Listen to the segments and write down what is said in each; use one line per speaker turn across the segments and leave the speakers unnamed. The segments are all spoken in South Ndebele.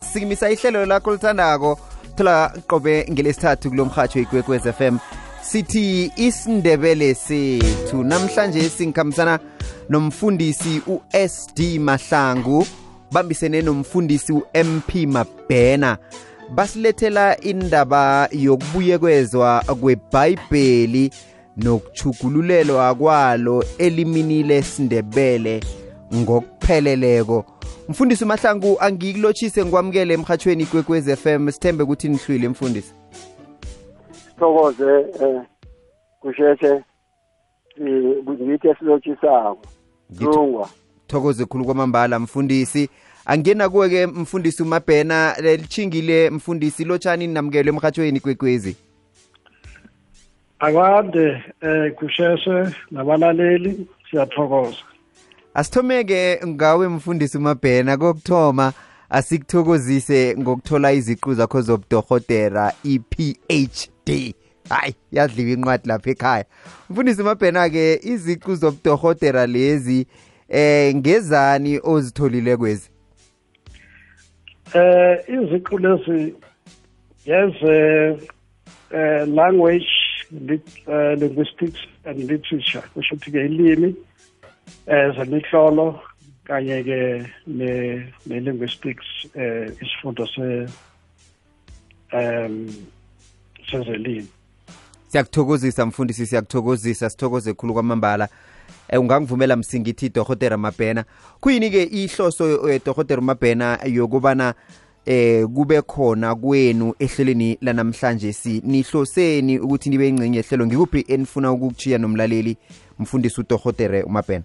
sikimisa ihlelo lakho lithandako thola qobe ngelesithathu kulo mhatsho ikwekwez f m sithi isindebele sethu namhlanje singikhambisana nomfundisi usd mahlangu bambisene nomfundisi ump mabhena basilethela indaba yokubuyekwezwa kwebhayibheli nokutshugululelwa kwalo elimini lesindebele ngokupheleleko mfundisi umahlangu angikulotshise ngikwamukele emhathweni ikwekwez f m sithembe ukuthi nihlwile mfundisi
sithokoze um kusheshe ngithi esilotshisako lungwa
thokoze khulu kwamambala mfundisi angena kuwe-ke mfundisi umabhena lelithingile mfundisi lotshani ninamukelwe emhathweni ikwekwezi
akwande eh kusheshe nabalaleli siyathokoza
asithomeke ngawe mfundisi umabhena kokuthoma asikuthokozise ngokuthola iziqu zakho zobudorhotera i-phd hayi yadliwa incwadi lapha ekhaya mfundisi umabhena-ke iziqu zobudorhotera lezi eh ngezani ozitholile kwezi
eh iziqu lezi yes eh, eh language eh, linguistics and literature kusho ukuthi ke ilimi eh zemihlolo kanye ke ne linguistics eh isifundo se um sezelini
siyakuthokozisa mfundisi siyakuthokozisa sithokoze khulu kwamambala eh, ungangivumela msingithi dohotera mabhena kuyini-ke ihloso eh, dohotera mabhena yokubana eh kube khona kwenu ehlelweni lanamhlanje si nihloseni ukuthi nibe ingcenye ehlelo ngikuphi enifuna ukukuchiya nomlaleli mfundisi udohotere umabhena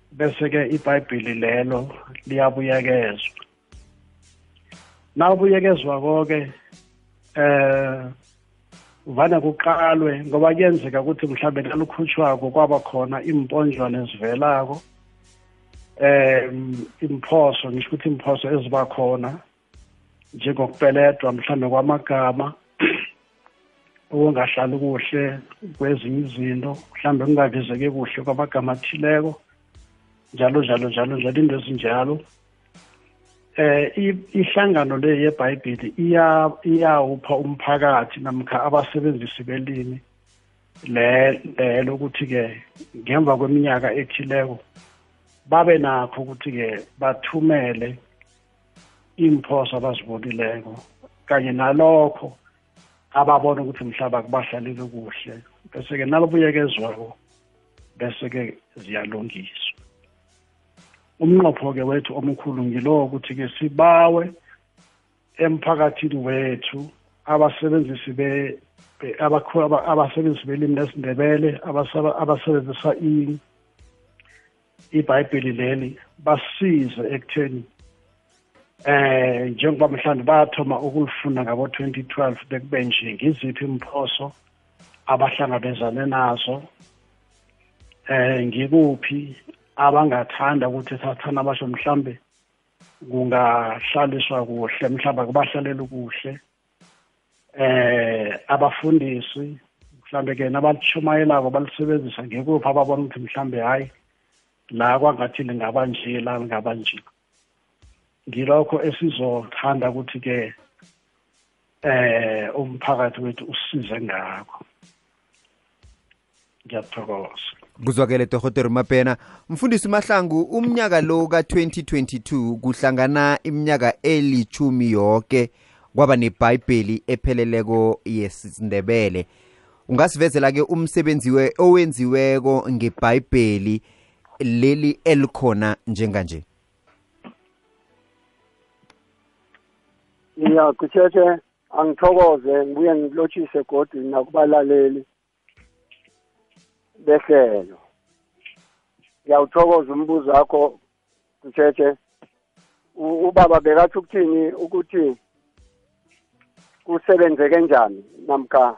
bese-ke ibhayibhili lelo liyabuyekezwa nawubuyekezwa koke eh vane kuqalwe ngoba kuyenzeka ukuthi mhlawumbe nalukhutshwako kwaba khona iimponjwana ezivelako um imphoso ngisho ukuthi imphoso eziba khona njengokupeledwa mhlawumbe kwamagama okungahlali kuhle kwezinye izinto mhlawumbe kungavizeke kuhle kwamagama athileko njalo njalo njalo njalo into ezinjalo eh ihlangano le yeBhayibheli iya iyawupha umphakathi namkha abasebenzisi belimi le lelo ukuthi ke ngemva kweminyaka ethileko babe nakho ukuthi ke bathumele iimphoso abazibonileko kanye nalokho ababona ukuthi mhlaba kubahlalile kuhle bese-ke nalobuyekezwako bese-ke ziyalungiswa umnqopho-ke wethu omkhulu ngilowo ukuthi-ke sibawe emphakathini wethu abasebenzisi be abasebenzisi belimi lesindebele abasebenzisa ibhayibheli leli basize ekutheni eh njengoba mhlawumbe bathoma ukulifunda ngabo-2012 bekube nje ngiziphi imphoso abahlangabezane nazo eh ngikuphi abangathanda ukuthi thathana basho mhlambe kungahlaliswa kuhle mhlawumbe kubahlalela ukuhle eh abafundisi mhlambe ke nabalishumayelako balisebenzisa ngekuphi ababona ukuthi mhlambe hayi la kwangathi lingaba nje la lingaba nje ngilokho esizothanda ukuthi ke eh umphakathi wethu usize ngakho ngiyathokoza
kuzwakele torhotere umapena mfundisi mahlangu umnyaka lo ka-2022 kuhlangana iminyaka elithumi yoke kwaba nebhayibheli epheleleko yesindebele ungasivezela-ke umsebenzi we owenziweko ngebhayibheli leli elikhona njenganje
ya kusheshe angithokoze ngibuye ngilotshise godi nakubalaleli behlelo ngiyawuthokoza umbuzo wakho mtshetshe ubaba bekathi ukuthini ukuthi kusebenzeke njani namkha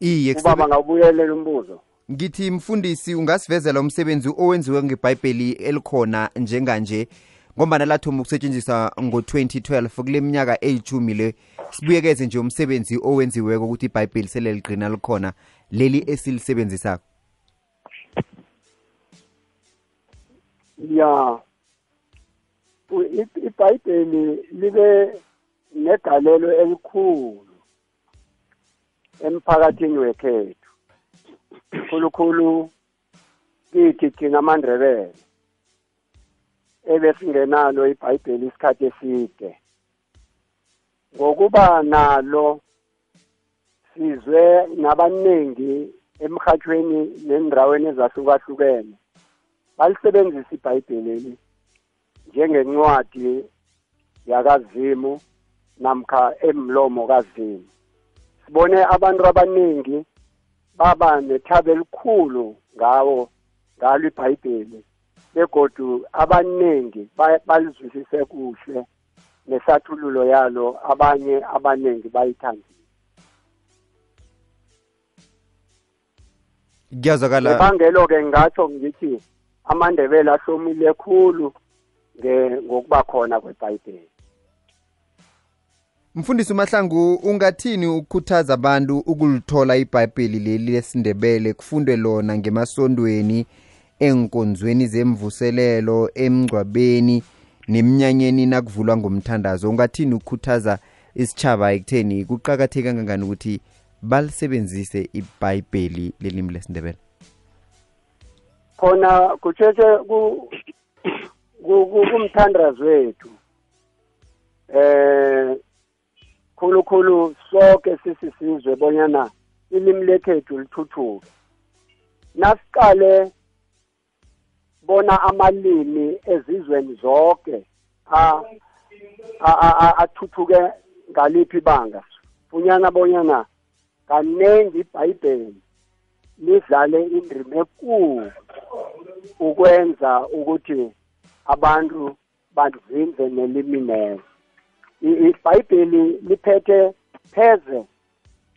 iye
ubaba ngawubuyelela umbuzo
ngithi mfundisi ungasivezela umsebenzi owenziwe ngebhayibheli elikhona njenganje ngombana lathoma ukusetshenziswa ngo-2012 kule minyaka eyithumi le sibuyekeze nje umsebenzi owenziweko ukuthi ibhayibheli seleligcina likhona leli esilisebenzisako
ya ibhayibheli libe negalelo elikhulu emphakathini wekhethu khulukhulu kithi thina amandrebele ebesingenalo ibhayibheli isikhathi eside ngokuba nalo sizwe nabaningi emhathweni nendaweni ezahlukahlukene balisebenzisa ibhayibheleli njengencwadi yakazimu namkha emlomo kazimu sibone abantu abaningi baba nethabo elikhulu ngawo ngalo ibhayibheli begodu abaningi balizwisise kuhle nesathululo yalo abanye abaningi bayithandile
kuyazwakala
ibangelo-ke ngingatsho ngithi amandebele ahlomile khulu ngokuba khona kwebhayibheli
mfundisi umahlangu ungathini ukukhuthaza abantu ukulithola ibhayibheli leli lesindebele kufundwe lona ngemasondweni eenkonzweni zemvuselelo emngcwabeni neminyanyeni nakuvulwa ngomthandazo ungathini ukukhuthaza isitshaba ekutheni kuqakatheke kangangani ukuthi balisebenzise ibhayibheli lelimi lesindebele
khona kutshetshe kumthandazo wethu eh khulukhulu soke sisisizwe bonyana ilimi lekhethu lithuthuke nasiqale bona amalimi ezizweni zonke athuthuke ngaliphi ibanga funyana bonyana kaningi ibhayibheli lidlale indima ekulu ukwenza ukuthi abantu bazindze neliminelo ibhayibheli liphethe pheze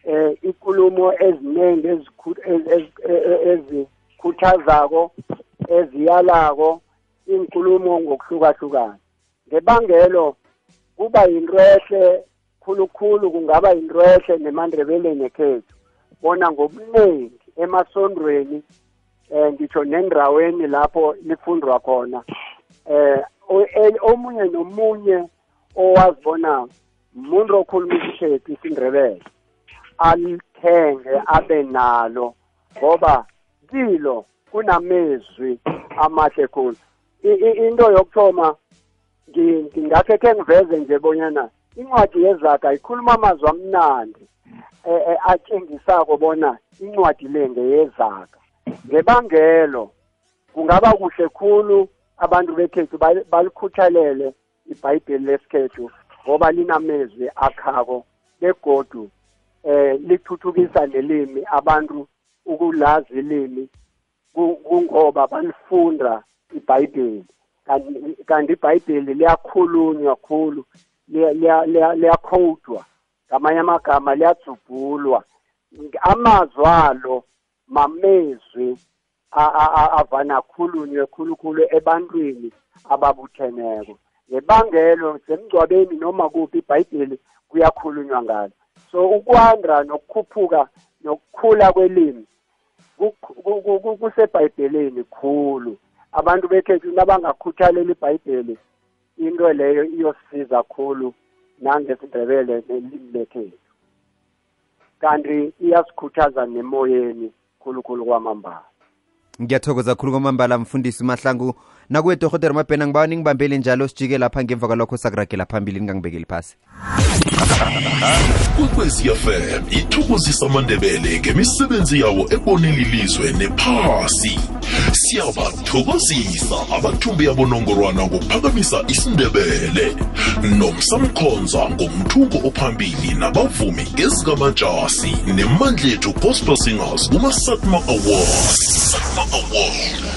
eh ikulumo eziningi ezikhuthazako eziyalako inkulumo ngokuhlukahlukana ngebangelo kuba yinto ehle khulukhulu kungaba yinto ehle nemandrebeleni ekhethu bona ngobuningi emasondweni eh ngitho nendaweni lapho lifundwa khona eh omunye nomunye owazibona umuntu okhuluma isishepi isindrebele alithenge abe nalo ngoba kilo kunamezwi amahle khulu into yokuthoma ngingakhe khe ngiveze nje bonyana incwadi yezaga ikhuluma amazwi amnandi eh, eh, atshengisako bona incwadi le ngeyezaga ngebangelo kungaba kuhle khulu abantu bekhethu balikhuthalele ibhayibheli lesikhethu ngoba linamezwi akhako begodu eh lithuthukisa nelimi abantu ukulazi ilimi kungoba balifunda ibhayibheli kanti ibhayibheli liyakhulunywa khulu liyakhowudwa ngamanye amagama liyadzubhulwa amazwi alo mamezwi avane akhulunywe khulukhulu ebantwini ababutheneko ngebangelo semngcwabeni noma kuphi ibhayibheli kuyakhulunywa ngalo so ukwanda nokukhuphuka nokukhula kwelimi kusebhayibhelini khulu abantu bekhethu nabangakhuthalela ibhayibheli into leyo iyosiza khulu nangesindebele nelimi lekhethu kanti iyasikhuthaza nemoyeni khulukhulu kwamambala
ngiyathokoza khulu kwamambala mfundisi umahlangu nakuwe dorhotera mabhena ngibawa ningibambele njalo sijike lapha ngemva kwalokho sakuragela phambili ningangibekeli phasi
kwekwezi fm ithokozisa amandebele ngemisebenzi yawo eboneli lizwe nephasi siyabathokozisa abathumbi abonongorwana ngokuphakamisa isindebele nomsamkhonza ngomthungo ophambili nabavumi ezikamajasi nemandlethu gospel singers kumasatma awards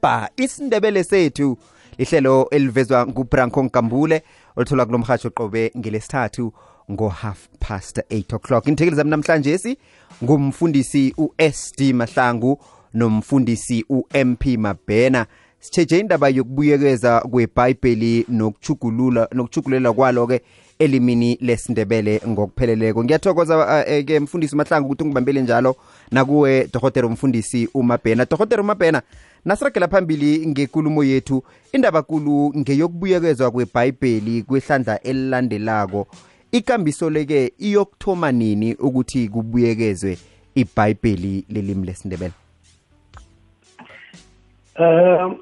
kubhubha isindebele sethu lihlelo elivezwa ngubranko nkambule olithola kulo mhatsho qobe ngelesithathu ngo-half past 8 o'clock inthekeli zami namhlanje si ngumfundisi u-sd mahlangu nomfundisi u-mp mabhena sitshetshe indaba yokubuyekeza kwebhayibheli nokuchugulela kwalo-ke elimini lesindebele ngokupheleleko ngiyathokoza uh, eh, ke mfundisi umahlanga ukuthi ungibambele njalo nakuwe dohotera umfundisi umabhena dohotera umabhena nasiragela phambili ngekulumo yethu indaba kulu ngeyokubuyekezwa kwebhayibheli kwehlandla elilandelako ikambiso leke iyokuthoma nini ukuthi kubuyekezwe ibhayibheli lelimi lesindebele
um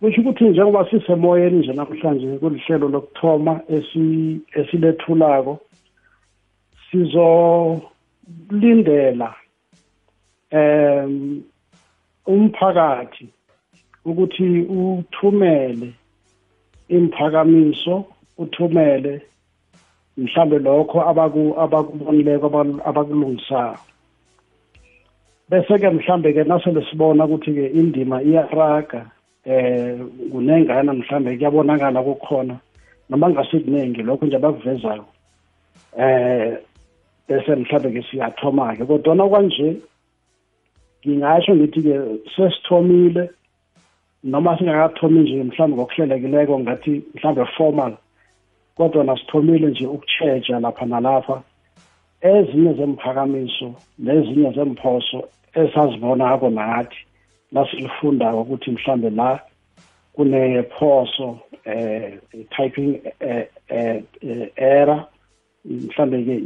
kusho ukuthi njengoba sisemoyeni nje namhlanje kulihlelo lokuthoma esilethulako sizolindela um umphakathi ukuthi uthumele imphakamiso uthumele mhlambe lokho abaku abakubonileko abakulungisako bese-ke mhlambe-ke nasele sibona ukuthi-ke indima iyaraga eh kunengana mhlambe kuyabonakala kukhona noma ngasikuningi lokho nje abakuvezayo eh bese mhlambe ke siyathoma-ke kodwana kwanje ngingasho ngithi-ke sesithomile noma singakathomi nje mhlawumbe ngokuhlelekileko ngathi mhlawumbe formal kodwa nasithomile nje ukutshetsha lapha nalapha ezinye zemphakamiso nezinye zemphoso esazibonako nathi nasilifundako ukuthi mhlambe la kunephoso eh typing eh, eh, eh error mhlambe-ke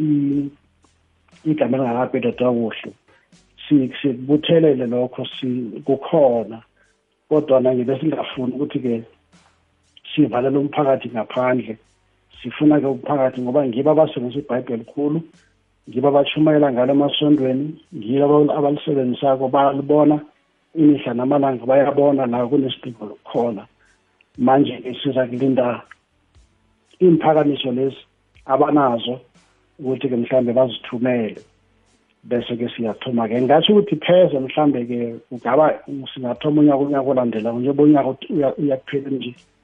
igama lingakapeda takuhle sikubuthelele lokho kukhona kodwa nanje besingafuni ukuthi-ke sivalele umphakathi ngaphandle sifuna-ke umphakathi ngoba ngibo abasebenzisa ibhayibheli khulu ngibo abatshumayela ngalo emasondweni ngibo abalisebenzisako balibona imihla namalanga bayabona la kunesidingo lokukhona manje-ke siza kulinda iimphakamiso lezi abanazo ukuthi-ke mhlawumbe bazithumele bese-ke siyathoma-ke ngasho ukuthi pheze mhlawumbe-ke kungaba singathoma unyaka unyaka olandelayo njengoba unyaka uyakuphela nje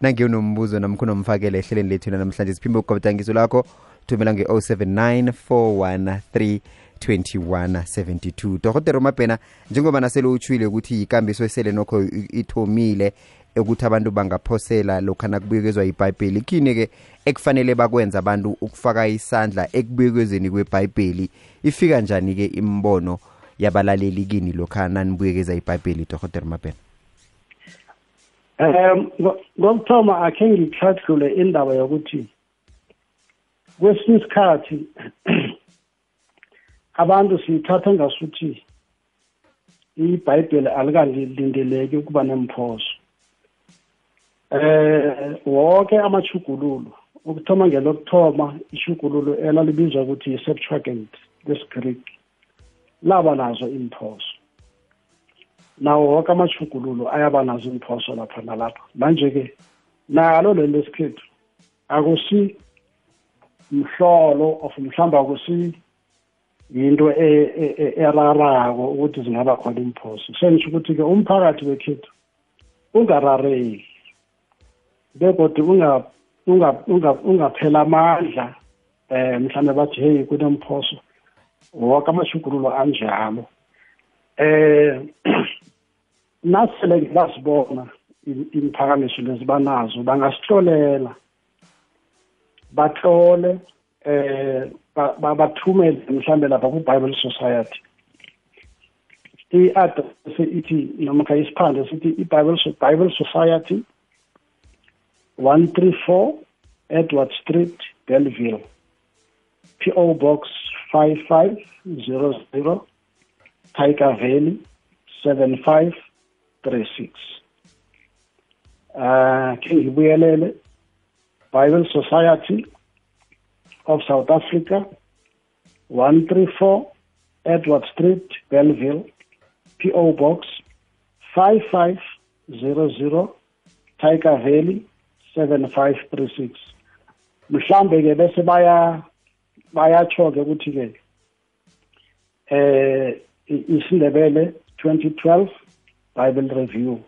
nange unombuzo namkho unomfakele ehleleni lethu namhlanje siphimbe ugobetangiso lakho thumela nge-079 413 2172 dokotela umabhena njengoba nasele utshwile ukuthi yikambiso esele nokho ithomile ukuthi abantu bangaphosela lokha nakubuyekezwa ibhayibheli khini-ke ekufanele bakwenza abantu ukufaka isandla ekubuyekezweni kwebhayibheli ifika njani-ke imibono yabalaleli kini lokha nanibuyekeza ibhayibheli dohoter mabhena
um ngokuthoma akhe ngihlahlule indaba yokuthi kwesinye isikhathi abantu siyithatha ngasuthi ibhayibheli alikalindeleki ukuba nemphoso eh wonke amachugululo ukuthoma ngelokuthoma ishugululo elalibizwa ukuthi yi-septuagint lesiGreek laba nazo iimphoso nawo woke amashugululo ayaba nazo iimphoso lapha nalapha manje-ke nalo lento esikhethu akusi mhlolo of mhlawumbe akusi yinto e, e, e, erarako ukuthi zingaba khona iimphoso sengisho ukuthi-ke umphakathi wekhethu ungarareki begodwa unga unga ungaphela amandla eh mhlawumbe bathi hey kunemphoso woke amashugululo anjalo eh nasele ngilasibona imphakamiso lezi banazo bangasihlolela bahlole eh bathumele mhlambe lapha ku-bible society i-address ithi noma kha isiphande sithi i-bible bible society 134 edward street belleville po box 5500 tiger valley 7536 um uh, khe ngibuyelele Bible Society of South Africa, 134 Edward Street, Bellville, P.O. Box 5500 Tiger Valley 7536. Mhlambe ke bese baya bayatsho ke ukuthi ke eh isindebele 2012 bible review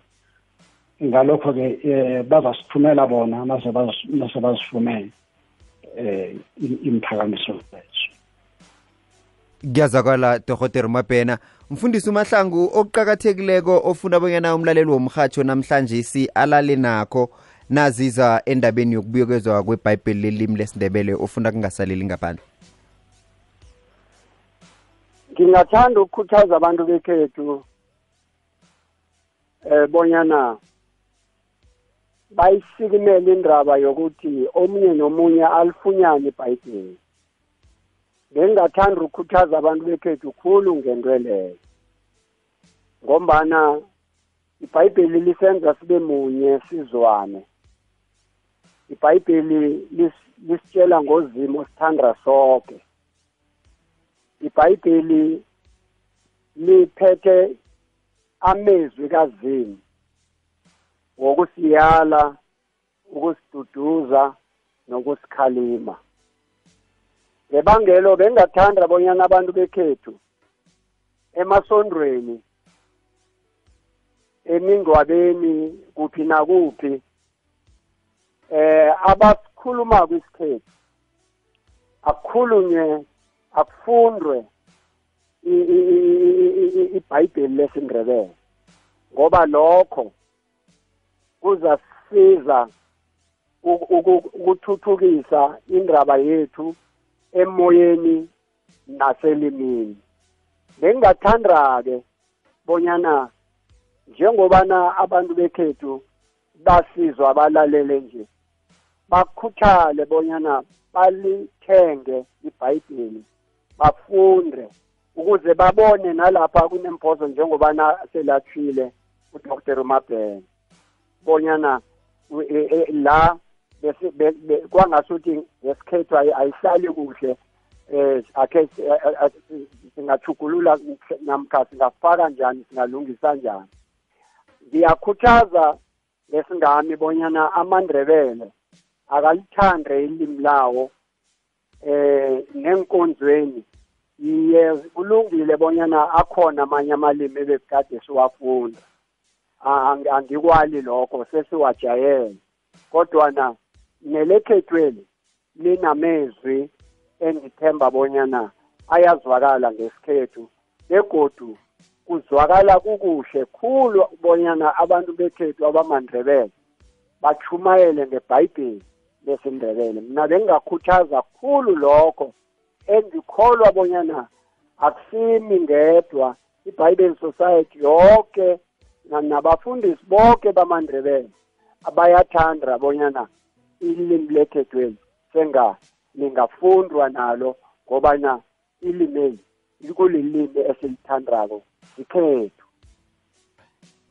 ngalokho ke eh, bazasithumela bona nase bazifumene eh imphakamiso lethu
kuyazakala dohotere mabhena mfundisi umahlangu okuqakathekileko ofuna bonyana umlaleli womrhatsho namhlanje si alale nakho naziza endabeni yokubuyekezwa kwebhayibheli lelimi lesindebele ofuna kungasaleli ngaphandle
ngingathanda ukukhuthaza abantu bekhethu eh bonyana bayisikimele indaba yokuthi omunye nomunye alifunyane ibhayibheli bengingathanda ukukhuthaza abantu bekhethu khulu ngento leyo ngombana ibhayibheli lisenza sibe munye sizwane ibhayibheli lisitshela ngozimu osithanda soke ibhayibheli liphethe amezwi kazimu wokusiyala ukusiduduza nokusikhalima ngebangelo bengathanda bonyana abantu bekhethu emasondweni emingcwabeni kuphi nakuphi eh abakhuluma kwisikhethu akukhulunywe akufundwe ibhayibheli lesindrebele ngoba lokho kuzasisiza ukuthuthukisa indaba yethu emoyeni naselimini bengingathanda-ke bonyana njengobana abantu bekhethu basizwa balalele nje bakhuthale bonyana balithenge ibhayibheli bafunde ukuze babone nalapha kunemphozo njengobana selathile udr umabhele bonyana e, e, la kwangasuthi ngesikhethu ayihlali kuhle um akhe eh, singathugulula namkha singafaka njani singalungisa njani ngiyakhuthaza ngesingami bonyana amandrebele akalithande ilimi lawo eh ngeenkonzweni iye kulungile bonyana akhona amanye amalimi ebekade siwafunda angikwali lokho sesiwajayele kodwa na nelekhethweni linamezwi engithemba bonyana ayazwakala ngesikhethu begodu kuzwakala kukuhle khulu bonyana abantu bekhethu abamandrebele bachumayele ngebhayibheli lesindebele mina bengingakhuthaza khulu lokho engikholwa bonyana akusimi ngedwa ibhayibheli society yoke nabafundisi boke bamandrebele abayathanda bonyana ilimi lethethweni senga ningafundwa nalo ngobana ilimeli likolelimi esilithandako sikhethu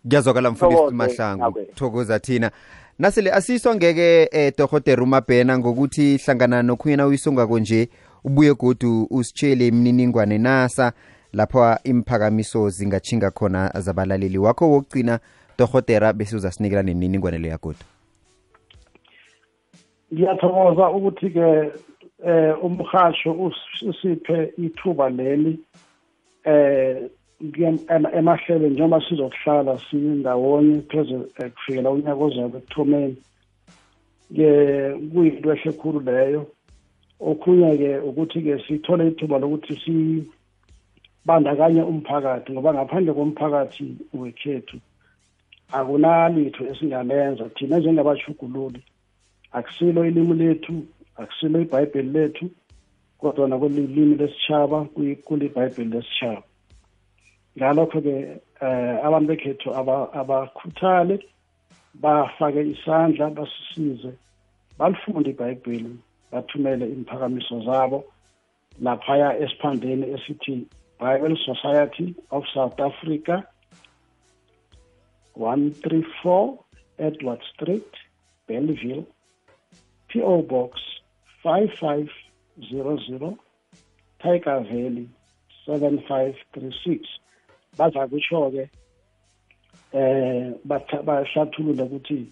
kuyazwakala mfundisi mahlangu thokoza thina nasele asiswa ngeke eh, dohotera umabhena ngokuthi hlangana nokhunye na uyisongako nje ubuye godu usitshele imininingwane nasa lapho imphakamiso zingathinga khona zabalaleli wakho wokugcina dohotera bese uzasinikela nemininingwane leyagodu
ngiyathokoza ukuthi-ke eh umhasho usiphe ithuba leli eh emahlele njengoba sizokuhlala sindawonye pheze eh, kufikela unyaka ozabe ekuthomeni ke kuyinto ehle khulu leyo okhunye-ke ukuthi-ke sithole ithuba lokuthi sibandakanye umphakathi ngoba ngaphandle komphakathi wekhethu akunalitho esingamenza thina njengabashugululi akusilo ilimu lethu akusilo ibhayibheli lethu kodwa nakulilimi lesitshaba kulibhayibheli lesitshaba ngalokho-ke um abantu bekhethu abakhuthale bafake isandla basisize balifunde ibhayibheli bathumele iimphakamiso zabo laphaya esiphandeni esithi bible society of south africa 134 edward street belleville po box 5500 tiger valley 7536 baza kutsho-ke eh bahlathulule ukuthi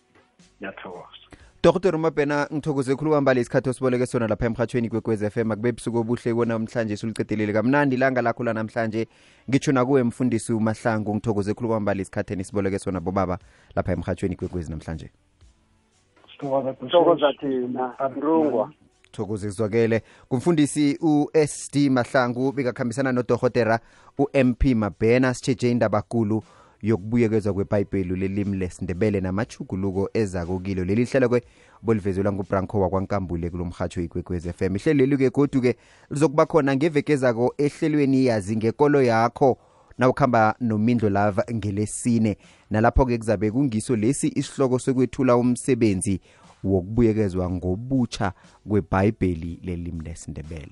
ngiyathokoza
Dr Mabhena ngithokoze khulu kwambala isikhathi osiboleke sona lapha emhathweni kwekwez FM akube busuku obuhle kona namhlanje sulicedelele kamnandi ilanga lakho la namhlanje ngitsho nakuwe mfundisi uMahlangu ngithokoze khulu kwambala isikhathi enisiboleke sona bobaba lapha emhathweni kwekwez namhlanje
Thokoza thina Mrungwa
thokoze kuzwakele kumfundisi u-sd mahlangu bekakhambisana nodorhotera u-mp mabhena sitshetshe indabakulu yokubuyekezwa kwebhayibheli lelimi lesindebele namachuguluko ezako kilo leli hlelo ke bolivezelwa ngubranco wakwankambule kulo mhatsho ikwekwez f m ihlelo leli-ke godu-ke lizokuba khona ngevekezako ehlelweni yazi ngekolo yakho nawukhamba nomindlo lava ngelesine nalapho-ke kuzabe kungiso lesi isihloko sokwethula umsebenzi wokubuyekezwa ngobutjha kwebhayibheli lelimi lesindebele